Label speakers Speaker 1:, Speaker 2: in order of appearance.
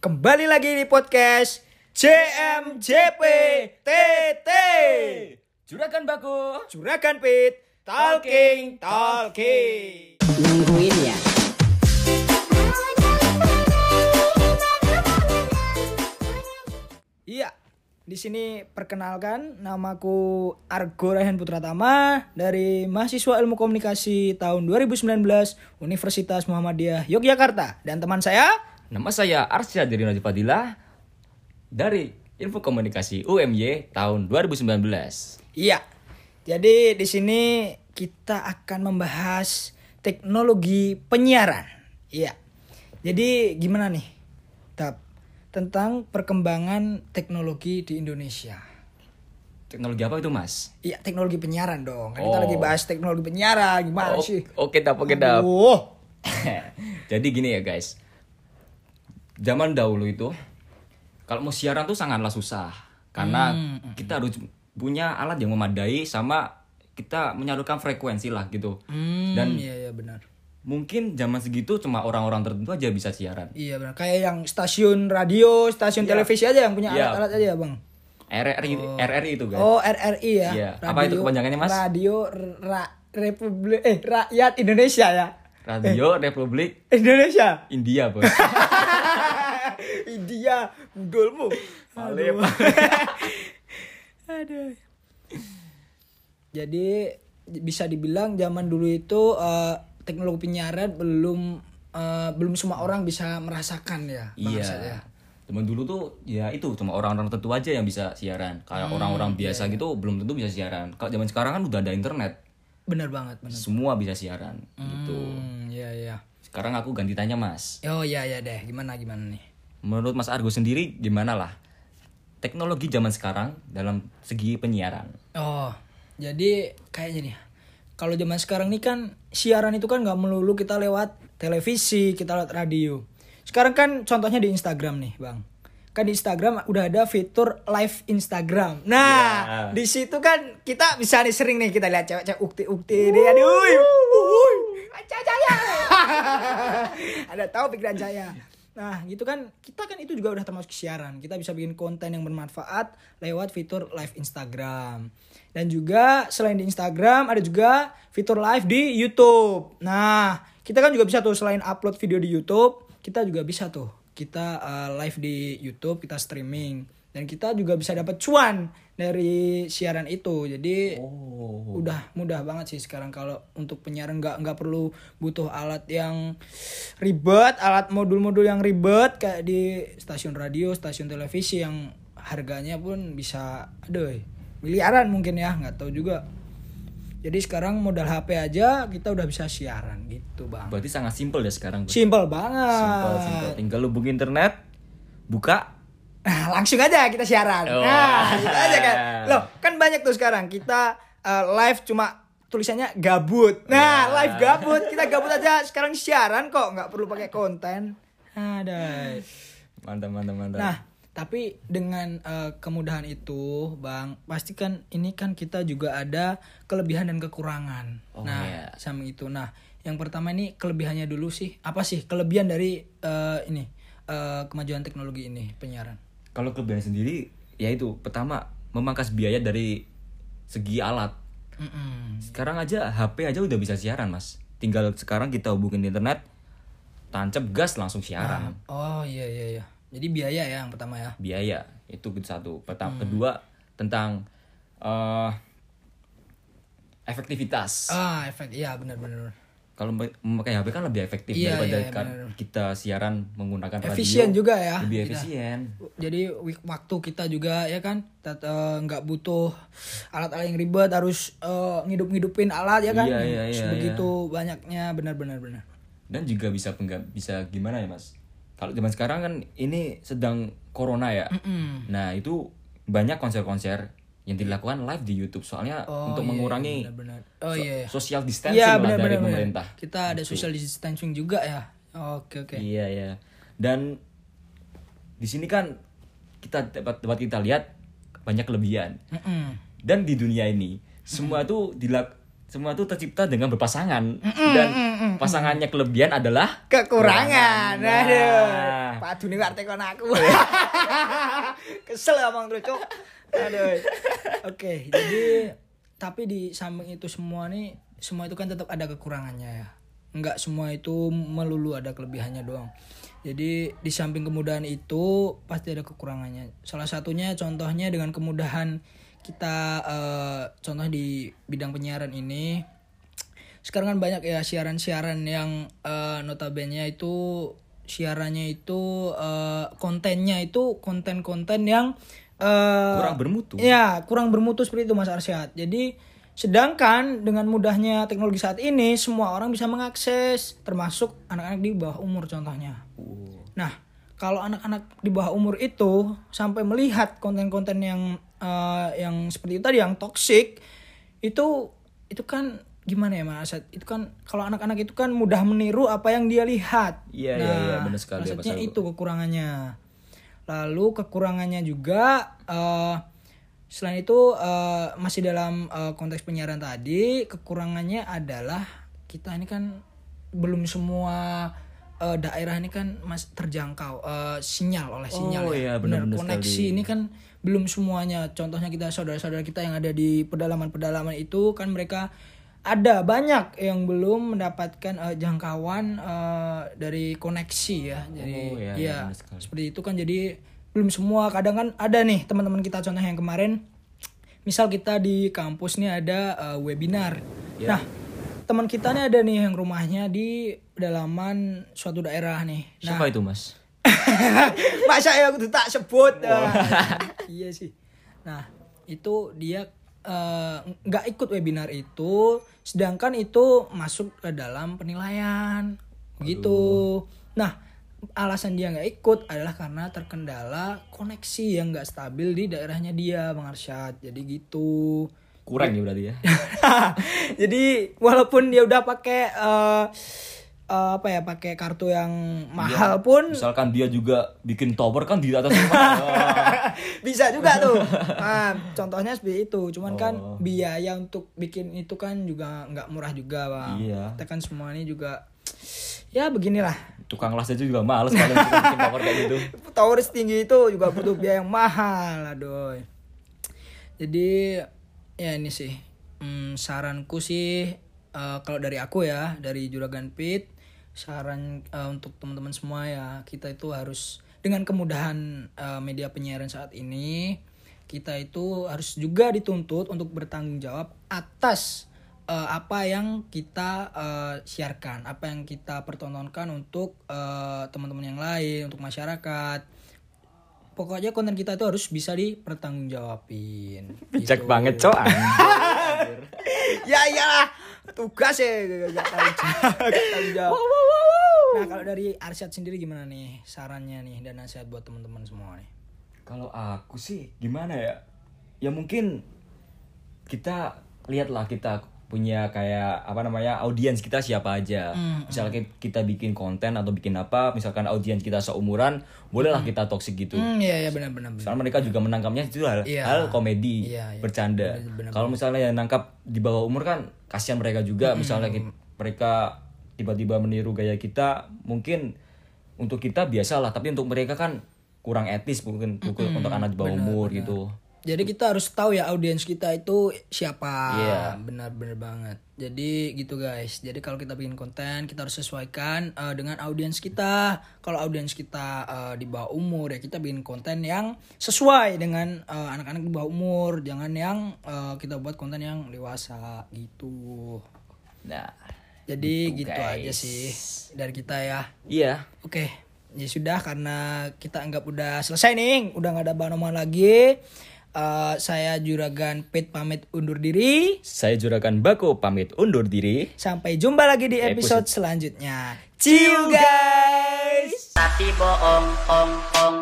Speaker 1: Kembali lagi di podcast CMJP TT
Speaker 2: Juragan Baku.
Speaker 1: Juragan Pit. Talking Talking
Speaker 3: nungguin ya.
Speaker 1: Iya di sini perkenalkan namaku Argo Rehan Putratama dari mahasiswa Ilmu Komunikasi tahun 2019 Universitas Muhammadiyah Yogyakarta. Dan teman saya
Speaker 2: Nama saya Arsya dari Najib Fadilah dari Info Komunikasi UMY tahun 2019.
Speaker 1: Iya. Jadi di sini kita akan membahas teknologi penyiaran. Iya. Jadi gimana nih? Tap tentang perkembangan teknologi di Indonesia.
Speaker 2: Teknologi apa itu, Mas?
Speaker 1: Iya, teknologi penyiaran dong. Kan kita
Speaker 2: Oh.
Speaker 1: lagi bahas teknologi penyiaran. Gimana
Speaker 2: Oh,
Speaker 1: sih?
Speaker 2: Oke, dap, oke, dap.
Speaker 1: Aduh.
Speaker 2: Jadi gini ya, guys. Zaman dahulu itu kalau mau siaran tuh sangatlah susah karena kita harus punya alat yang memadai sama kita menyalurkan frekuensi lah gitu.
Speaker 1: Hmm,
Speaker 2: Dan
Speaker 1: iya iya benar.
Speaker 2: mungkin zaman segitu cuma orang-orang tertentu aja bisa siaran.
Speaker 1: Iya benar. Kayak yang stasiun radio, stasiun televisi aja yang punya
Speaker 2: Iya.
Speaker 1: alat-alat aja, Bang.
Speaker 2: RRI, RRI itu, guys.
Speaker 1: Oh, RRI ya.
Speaker 2: Iya. Apa itu kepanjangannya, Mas?
Speaker 1: Radio Ra- Republik eh Rakyat Indonesia ya.
Speaker 2: Radio Republik
Speaker 1: Indonesia.
Speaker 2: India, Bos.
Speaker 1: India, budolmu.
Speaker 2: Alep.
Speaker 1: Aduh. Jadi bisa dibilang zaman dulu itu eh, teknologi penyiaran belum eh, belum semua orang bisa merasakan ya. Arsad, ya.
Speaker 2: Iya. Temen dulu tuh ya itu cuma orang-orang tertentu aja yang bisa siaran. Kayak
Speaker 1: Hmm,
Speaker 2: orang-orang
Speaker 1: iya,
Speaker 2: biasa gitu belum tentu bisa siaran. Kalau zaman sekarang kan udah ada internet,
Speaker 1: Bener banget, bener.
Speaker 2: semua bisa siaran gitu.
Speaker 1: Hmm, iya iya.
Speaker 2: Sekarang aku ganti tanya Mas.
Speaker 1: Oh iya iya deh, gimana gimana nih?
Speaker 2: Menurut Mas Argo sendiri gimana lah teknologi zaman sekarang dalam segi penyiaran?
Speaker 1: Oh, jadi kayaknya nih. Kalau zaman sekarang nih kan siaran itu kan nggak melulu kita lewat televisi, kita lewat radio. Sekarang kan contohnya di Instagram nih, Bang. Kan di Instagram udah ada fitur live Instagram. Nah,
Speaker 2: Ya.
Speaker 1: di situ kan kita bisa nih sering nih kita lihat cewek-cewek ukti-ukti nih. Aduh. Uhuy. Jaya. ada tahu pikiran saya. Nah, gitu kan kita kan itu juga udah termasuk siaran. Kita bisa bikin konten yang bermanfaat lewat fitur live Instagram. Dan juga selain di Instagram ada juga fitur live di YouTube. Nah, kita kan juga bisa tuh selain upload video di YouTube, kita juga bisa tuh kita uh, live di YouTube, kita streaming dan kita juga bisa dapat cuan dari siaran itu. Jadi
Speaker 2: Oh.
Speaker 1: udah mudah banget sih sekarang kalau untuk penyiaran nggak nggak perlu butuh alat yang ribet alat modul-modul yang ribet kayak di stasiun radio stasiun televisi yang harganya pun bisa aduh miliaran mungkin ya nggak tahu juga jadi sekarang modal HP aja kita udah bisa siaran gitu bang
Speaker 2: Berarti sangat simpel ya sekarang.
Speaker 1: Simple banget
Speaker 2: Simpel, simpel. Tinggal hubungi internet, buka,
Speaker 1: Nah, langsung aja kita siaran.
Speaker 2: Oh.
Speaker 1: Nah, gitu aja kan. Loh, kan banyak tuh sekarang kita uh, live cuma tulisannya gabut. Nah,
Speaker 2: Ya.
Speaker 1: live gabut. Kita gabut aja sekarang siaran kok, nggak perlu pakai konten. Ada.
Speaker 2: mantap, mantap, mantap.
Speaker 1: Nah, tapi dengan uh, kemudahan itu, Bang, pasti kan ini kan kita juga ada kelebihan dan kekurangan.
Speaker 2: Oh,
Speaker 1: nah,
Speaker 2: iya.
Speaker 1: sama itu. Nah, yang pertama ini kelebihannya dulu sih. Apa sih kelebihan dari uh, ini uh, kemajuan teknologi ini penyiaran?
Speaker 2: Kalau kelebihan sendiri, yaitu pertama memangkas biaya dari segi alat.
Speaker 1: Mm-mm.
Speaker 2: Sekarang aja HP aja udah bisa siaran mas. Tinggal sekarang kita hubungin internet, tancap gas langsung siaran.
Speaker 1: Oh iya iya iya. Jadi biaya ya yang pertama ya.
Speaker 2: Biaya itu satu. Pertama,
Speaker 1: Hmm.
Speaker 2: kedua tentang eh, efektivitas.
Speaker 1: Ah efek iya benar benar.
Speaker 2: Kalau mem- memakai HP kan lebih efektif
Speaker 1: Iya,
Speaker 2: daripada
Speaker 1: iya, iya,
Speaker 2: kan kita siaran menggunakan radio.
Speaker 1: Efisien juga ya.
Speaker 2: Lebih
Speaker 1: Kita.
Speaker 2: efisien.
Speaker 1: Jadi waktu kita juga ya kan eh, nggak butuh alat-alat yang ribet harus eh, ngidup-ngidupin alat ya kan.
Speaker 2: Iya, iya, iya,
Speaker 1: Begitu banyaknya benar benar
Speaker 2: dan juga bisa pengga- bisa gimana ya mas kalau zaman sekarang kan ini sedang corona ya
Speaker 1: Mm-mm.
Speaker 2: nah itu banyak konser-konser yang dilakukan live di YouTube soalnya
Speaker 1: Oh,
Speaker 2: untuk
Speaker 1: iya,
Speaker 2: mengurangi
Speaker 1: benar benar. Oh iya. iya.
Speaker 2: social distancing
Speaker 1: Iya
Speaker 2: lah
Speaker 1: benar
Speaker 2: dari
Speaker 1: benar benar.
Speaker 2: pemerintah
Speaker 1: Kita ada social distancing juga ya. Oke oke.
Speaker 2: iya ya dan di sini kan kita dapat dapat kita lihat banyak kelebihan
Speaker 1: Mm-mm.
Speaker 2: dan di dunia ini semua tuh dilak semua tuh tercipta dengan berpasangan dan pasangannya kelebihan adalah
Speaker 1: Kekurangan.
Speaker 2: Nah.
Speaker 1: Aduh. Waduh nih ngerti kon aku. Kesel abang terus cok. Aduh. Oke, jadi tapi di samping itu semua nih, semua itu kan tetap ada kekurangannya ya. Enggak semua itu melulu ada kelebihannya doang. Jadi di samping kemudahan itu pasti ada kekurangannya. Salah satunya contohnya dengan kemudahan kita eh, contoh di bidang penyiaran ini sekarang kan banyak ya siaran-siaran yang eh, notabene itu siarannya itu eh, kontennya itu konten-konten yang eh,
Speaker 2: Kurang bermutu.
Speaker 1: Ya, kurang bermutu seperti itu Mas Arsyad. Jadi sedangkan dengan mudahnya teknologi saat ini semua orang bisa mengakses termasuk anak-anak di bawah umur contohnya. Nah, kalau anak-anak di bawah umur itu sampai melihat konten-konten yang eh, yang seperti itu tadi yang toksik itu itu kan gimana ya Mas? Itu kan kalau anak-anak itu kan mudah meniru apa yang dia lihat.
Speaker 2: Iya, iya, iya, benar sekali,
Speaker 1: salah satunya
Speaker 2: Mas Argo.
Speaker 1: itu kekurangannya. Lalu kekurangannya juga eh selain itu eh, masih dalam eh, konteks penyiaran tadi, kekurangannya adalah kita ini kan belum semua eh, daerah ini kan mas terjangkau eh, sinyal oleh sinyal
Speaker 2: Oh,
Speaker 1: ya.
Speaker 2: iya, benar,
Speaker 1: koneksi
Speaker 2: sekali.
Speaker 1: ini kan belum semuanya. Contohnya kita saudara-saudara kita yang ada di pedalaman-pedalaman itu kan mereka ada banyak yang belum mendapatkan eh, jangkauan eh, dari koneksi ya. Jadi
Speaker 2: Oh, iya, benar sekali.
Speaker 1: seperti itu kan jadi belum semua kadang kan ada nih teman-teman kita contoh yang kemarin misal kita di kampus nih ada eh, webinar.
Speaker 2: Ya.
Speaker 1: Nah, teman kita nih ada nih yang rumahnya di pedalaman suatu daerah nih. Nah,
Speaker 2: Siapa itu, Mas?
Speaker 1: Masa ya aku tak sebut. Ah, iya sih. Nah, itu dia eh, nggak ikut webinar itu, sedangkan itu masuk ke dalam penilaian. Gitu. Nah, alasan dia nggak ikut adalah karena terkendala koneksi yang nggak stabil di daerahnya dia, Bang Arsyad. Jadi gitu.
Speaker 2: Kurang ya berarti ya.
Speaker 1: Jadi walaupun dia udah pakai eh, eh, apa ya pakai kartu yang mahal pun
Speaker 2: Misalkan dia juga bikin tower kan di atas rumah.
Speaker 1: Bisa juga tuh nah, contohnya seperti itu cuman kan
Speaker 2: Oh.
Speaker 1: biaya untuk bikin itu kan juga nggak murah juga bang
Speaker 2: Iya.
Speaker 1: kita kan semua ini juga ya beginilah
Speaker 2: Tukang las aja juga males kalau bikin tower kayak gitu.
Speaker 1: tower tinggi itu juga butuh biaya yang mahal aduh jadi ya ini sih hmm, saranku sih eh, kalau dari aku ya dari Juragan Pit saran eh, untuk teman-teman semua ya kita itu harus dengan kemudahan eh, media penyiaran saat ini kita itu harus juga dituntut untuk bertanggung jawab atas eh, apa yang kita eh, siarkan, apa yang kita pertontonkan untuk eh, teman-teman yang lain, untuk masyarakat. Pokoknya konten kita itu harus bisa dipertanggungjawabin.
Speaker 2: Bijak
Speaker 1: Gitu.
Speaker 2: banget, Cok.
Speaker 1: ya iyalah, tugas ya gak tanggung jawab. Nah kalau dari Arsyad sendiri gimana nih sarannya nih dan nasihat buat teman-teman semua nih?
Speaker 2: Kalau aku sih gimana ya? Ya mungkin kita lihatlah kita punya kayak apa namanya audiens kita siapa aja. Misalnya kita bikin konten atau bikin apa, misalkan audiens kita seumuran, bolehlah kita toksik gitu.
Speaker 1: Hmm iya iya benar-benar. benar.
Speaker 2: Soalnya mereka juga menangkapnya itu hal,
Speaker 1: Iya.
Speaker 2: hal komedi,
Speaker 1: Iya, iya.
Speaker 2: bercanda. Kalau misalnya yang nangkap di bawah umur kan kasihan mereka juga. Misalnya ki- mereka tiba-tiba meniru gaya kita, mungkin untuk kita biasa lah, tapi untuk mereka kan kurang etis mungkin untuk untuk anak di bawah umur gitu.
Speaker 1: Jadi kita harus tahu ya audiens kita itu siapa.
Speaker 2: Iya.
Speaker 1: Benar-benar banget. Jadi gitu guys. Jadi kalau kita bikin konten kita harus sesuaikan eh, dengan audiens kita. Kalau audiens kita eh, di bawah umur ya kita bikin konten yang sesuai dengan eh, anak-anak di bawah umur. Jangan yang eh, kita buat konten yang dewasa gitu.
Speaker 2: Nah,
Speaker 1: Jadi
Speaker 2: Gitu,
Speaker 1: gitu,
Speaker 2: guys.
Speaker 1: aja sih dari kita ya.
Speaker 2: iya.
Speaker 1: Oke, ya sudah karena kita anggap udah selesai nih, udah nggak ada bahan omongan lagi. Eh, saya Juragan Pit pamit undur diri.
Speaker 2: Saya Juragan Bako pamit undur diri.
Speaker 1: Sampai jumpa lagi di episode selanjutnya. See you guys.
Speaker 3: Tapi bohong, ong, ong.